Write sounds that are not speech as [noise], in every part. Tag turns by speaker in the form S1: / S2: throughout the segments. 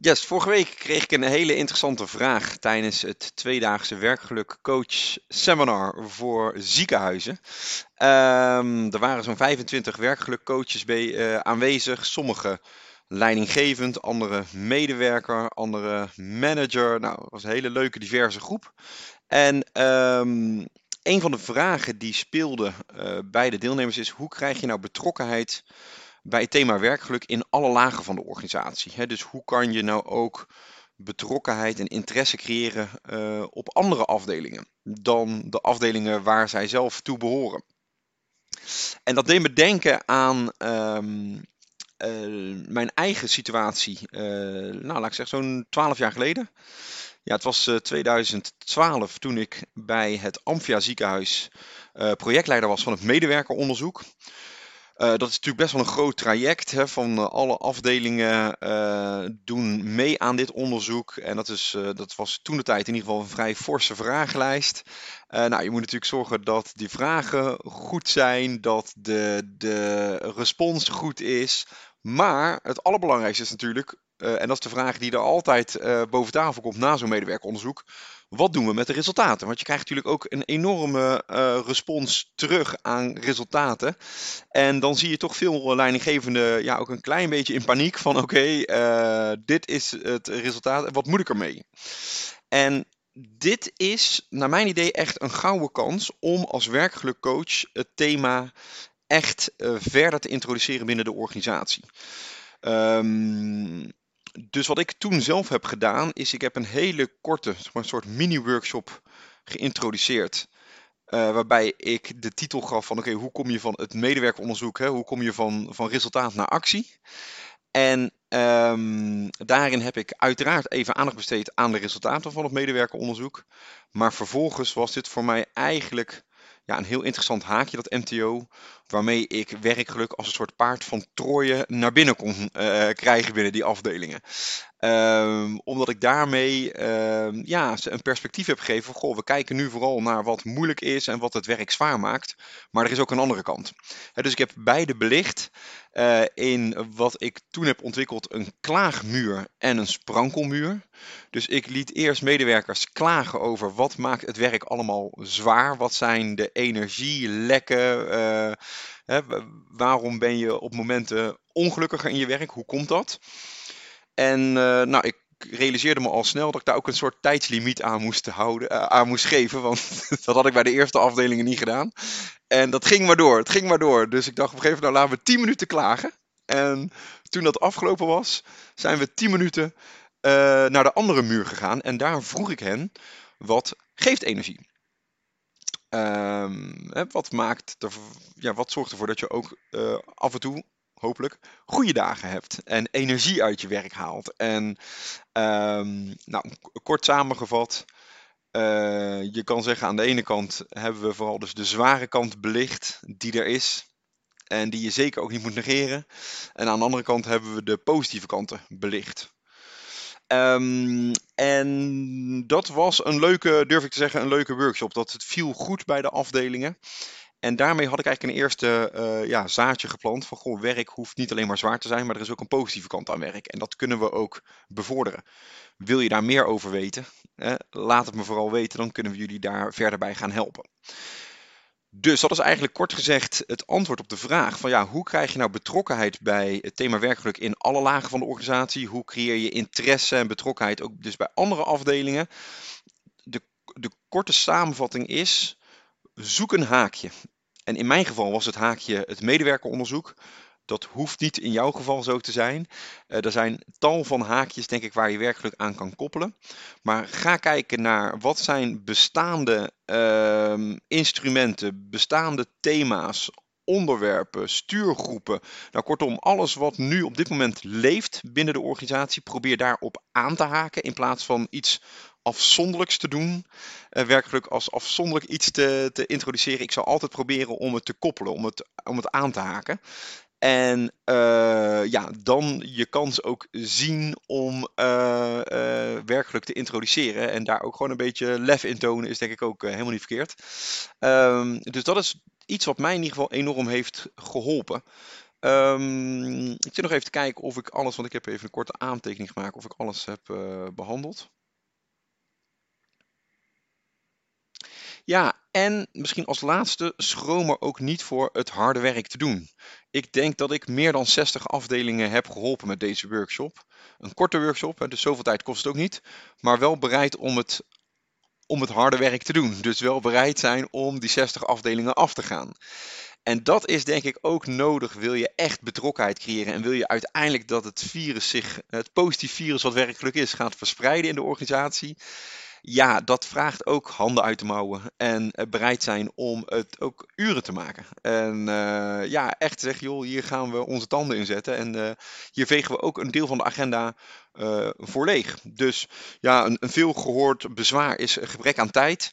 S1: Yes, vorige week kreeg ik een hele interessante vraag tijdens het tweedaagse werkgeluk coach seminar voor ziekenhuizen. Ehm, er waren zo'n 25 werkgeluk coaches bij, eh, aanwezig, sommige leidinggevend, andere medewerker, andere manager. Nou, het was een hele leuke diverse groep. En ehm, een van de vragen die speelde uh, bij de deelnemers is: hoe krijg je nou betrokkenheid bij het thema werkgeluk in alle lagen van de organisatie. Dus hoe kan je nou ook betrokkenheid en interesse creëren uh, op andere afdelingen dan de afdelingen waar zij zelf toe behoren. En dat deed me denken aan um, uh, mijn eigen situatie, uh, nou laat ik zeggen zo'n 12 jaar geleden. Ja, het was 2012 toen ik bij het Amphia ziekenhuis projectleider was van het medewerkeronderzoek. Uh, dat is natuurlijk best wel een groot traject. Hè, van uh, alle afdelingen uh, doen mee aan dit onderzoek. En dat, is, dat was toen de tijd in ieder geval een vrij forse vragenlijst. nou, je moet natuurlijk zorgen dat die vragen goed zijn, dat de, de respons goed is. Maar het allerbelangrijkste is natuurlijk, en dat is de vraag die er altijd boven tafel komt na zo'n medewerkeronderzoek wat doen we met de resultaten? Want je krijgt natuurlijk ook een enorme uh, respons terug aan resultaten. En dan zie je toch veel leidinggevenden ja, ook een klein beetje in paniek van oké, eh, dit is het resultaat, wat moet ik ermee? En dit is naar mijn idee echt een gouden kans om als werkgelukcoach het thema echt uh, verder te introduceren binnen de organisatie. Um, dus wat ik toen zelf heb gedaan, is ik heb een hele korte, een soort mini-workshop geïntroduceerd. Uh, waarbij ik de titel gaf van oké, hoe kom je van het medewerkeronderzoek, hè, hoe kom je van, van resultaat naar actie? En um, daarin heb ik uiteraard even aandacht besteed aan de resultaten van het medewerkeronderzoek. Maar vervolgens was dit voor mij eigenlijk ja, een heel interessant haakje, dat MTO, waarmee ik werkgeluk als een soort paard van Troje naar binnen kon uh, krijgen binnen die afdelingen. Um, omdat ik daarmee uh, ja, een perspectief heb gegeven goh, we kijken nu vooral naar wat moeilijk is en wat het werk zwaar maakt. Maar er is ook een andere kant. dus ik heb beide belicht uh, in wat ik toen heb ontwikkeld, een klaagmuur en een sprankelmuur. Dus ik liet eerst medewerkers klagen over wat maakt het werk allemaal zwaar. Wat zijn de energielekken? Uh, hè, waarom ben je op momenten ongelukkiger in je werk? Hoe komt dat? En uh, nou, ik realiseerde me al snel dat ik daar ook een soort tijdslimiet aan moest, houden, uh, aan moest geven. Want [laughs] dat had ik bij de eerste afdelingen niet gedaan. En dat ging maar door, het ging maar door. Dus ik dacht op een gegeven moment, nou laten we 10 minuten klagen. En toen dat afgelopen was, zijn we 10 minuten uh, naar de andere muur gegaan. En daar vroeg ik hen, wat geeft energie? Um, wat, maakt er, ja, wat zorgt ervoor dat je ook uh, af en toe hopelijk, goede dagen hebt en energie uit je werk haalt. En um, nou, kort samengevat, uh, je kan zeggen aan de ene kant hebben we vooral dus de zware kant belicht die er is. En die je zeker ook niet moet negeren. En aan de andere kant hebben we de positieve kanten belicht. Um, en dat was een leuke, durf ik te zeggen, een leuke workshop. Dat het viel goed bij de afdelingen. En daarmee had ik eigenlijk een eerste uh, ja, zaadje geplant van goh, werk hoeft niet alleen maar zwaar te zijn, maar er is ook een positieve kant aan werk. En dat kunnen we ook bevorderen. Wil je daar meer over weten? Eh, laat het me vooral weten, dan kunnen we jullie daar verder bij gaan helpen. Dus dat is eigenlijk kort gezegd het antwoord op de vraag van ja, hoe krijg je nou betrokkenheid bij het thema werkgeluk in alle lagen van de organisatie? Hoe creëer je interesse en betrokkenheid ook dus bij andere afdelingen? De, de korte samenvatting is, zoek een haakje. En in mijn geval was het haakje het medewerkeronderzoek. Dat hoeft niet in jouw geval zo te zijn. Uh, er zijn tal van haakjes, denk ik, waar je werkelijk aan kan koppelen. Maar ga kijken naar wat zijn bestaande uh, instrumenten, bestaande thema's, onderwerpen, stuurgroepen. Nou, kortom, alles wat nu op dit moment leeft binnen de organisatie, probeer daarop aan te haken in plaats van iets afzonderlijks te doen. Uh, werkelijk als afzonderlijk iets te, te introduceren. Ik zal altijd proberen om het te koppelen, om het, om het aan te haken. En uh, ja, dan je kans ook zien om uh, werkelijk te introduceren. En daar ook gewoon een beetje lef in tonen is denk ik ook helemaal niet verkeerd. Um, dus dat is iets wat mij in ieder geval enorm heeft geholpen. Ehm, ik zit nog even te kijken of ik alles, want ik heb even een korte aantekening gemaakt, of ik alles heb behandeld. Ja, en misschien als laatste, schroom er ook niet voor het harde werk te doen. Ik denk dat ik meer dan 60 afdelingen heb geholpen met deze workshop. Een korte workshop, dus zoveel tijd kost het ook niet. Maar wel bereid om het, om het harde werk te doen. Dus wel bereid zijn om die 60 afdelingen af te gaan. En dat is denk ik ook nodig, wil je echt betrokkenheid creëren en wil je uiteindelijk dat het virus zich, het positief virus wat werkelijk is, gaat verspreiden in de organisatie ja, dat vraagt ook handen uit de mouwen en eh, bereid zijn om het ook uren te maken. En uh, ja, echt zeggen, joh, hier gaan we onze tanden in zetten en uh, hier vegen we ook een deel van de agenda voor leeg. Dus ja, een, een veel gehoord bezwaar is gebrek aan tijd.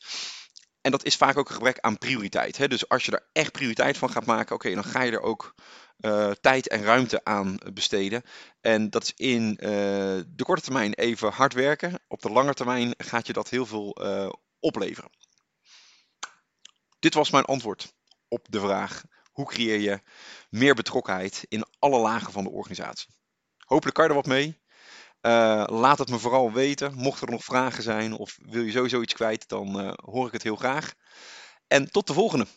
S1: En dat is vaak ook een gebrek aan prioriteit. Hè? Dus als je er echt prioriteit van gaat maken, oké, dan ga je er ook uh, tijd en ruimte aan besteden. En dat is in uh, de korte termijn even hard werken. Op de lange termijn gaat je dat heel veel uh, opleveren. Dit was mijn antwoord op de vraag: hoe creëer je meer betrokkenheid in alle lagen van de organisatie? Hopelijk kan je er wat mee. laat het me vooral weten. Mocht er nog vragen zijn of wil je sowieso iets kwijt, dan hoor ik het heel graag. En tot de volgende.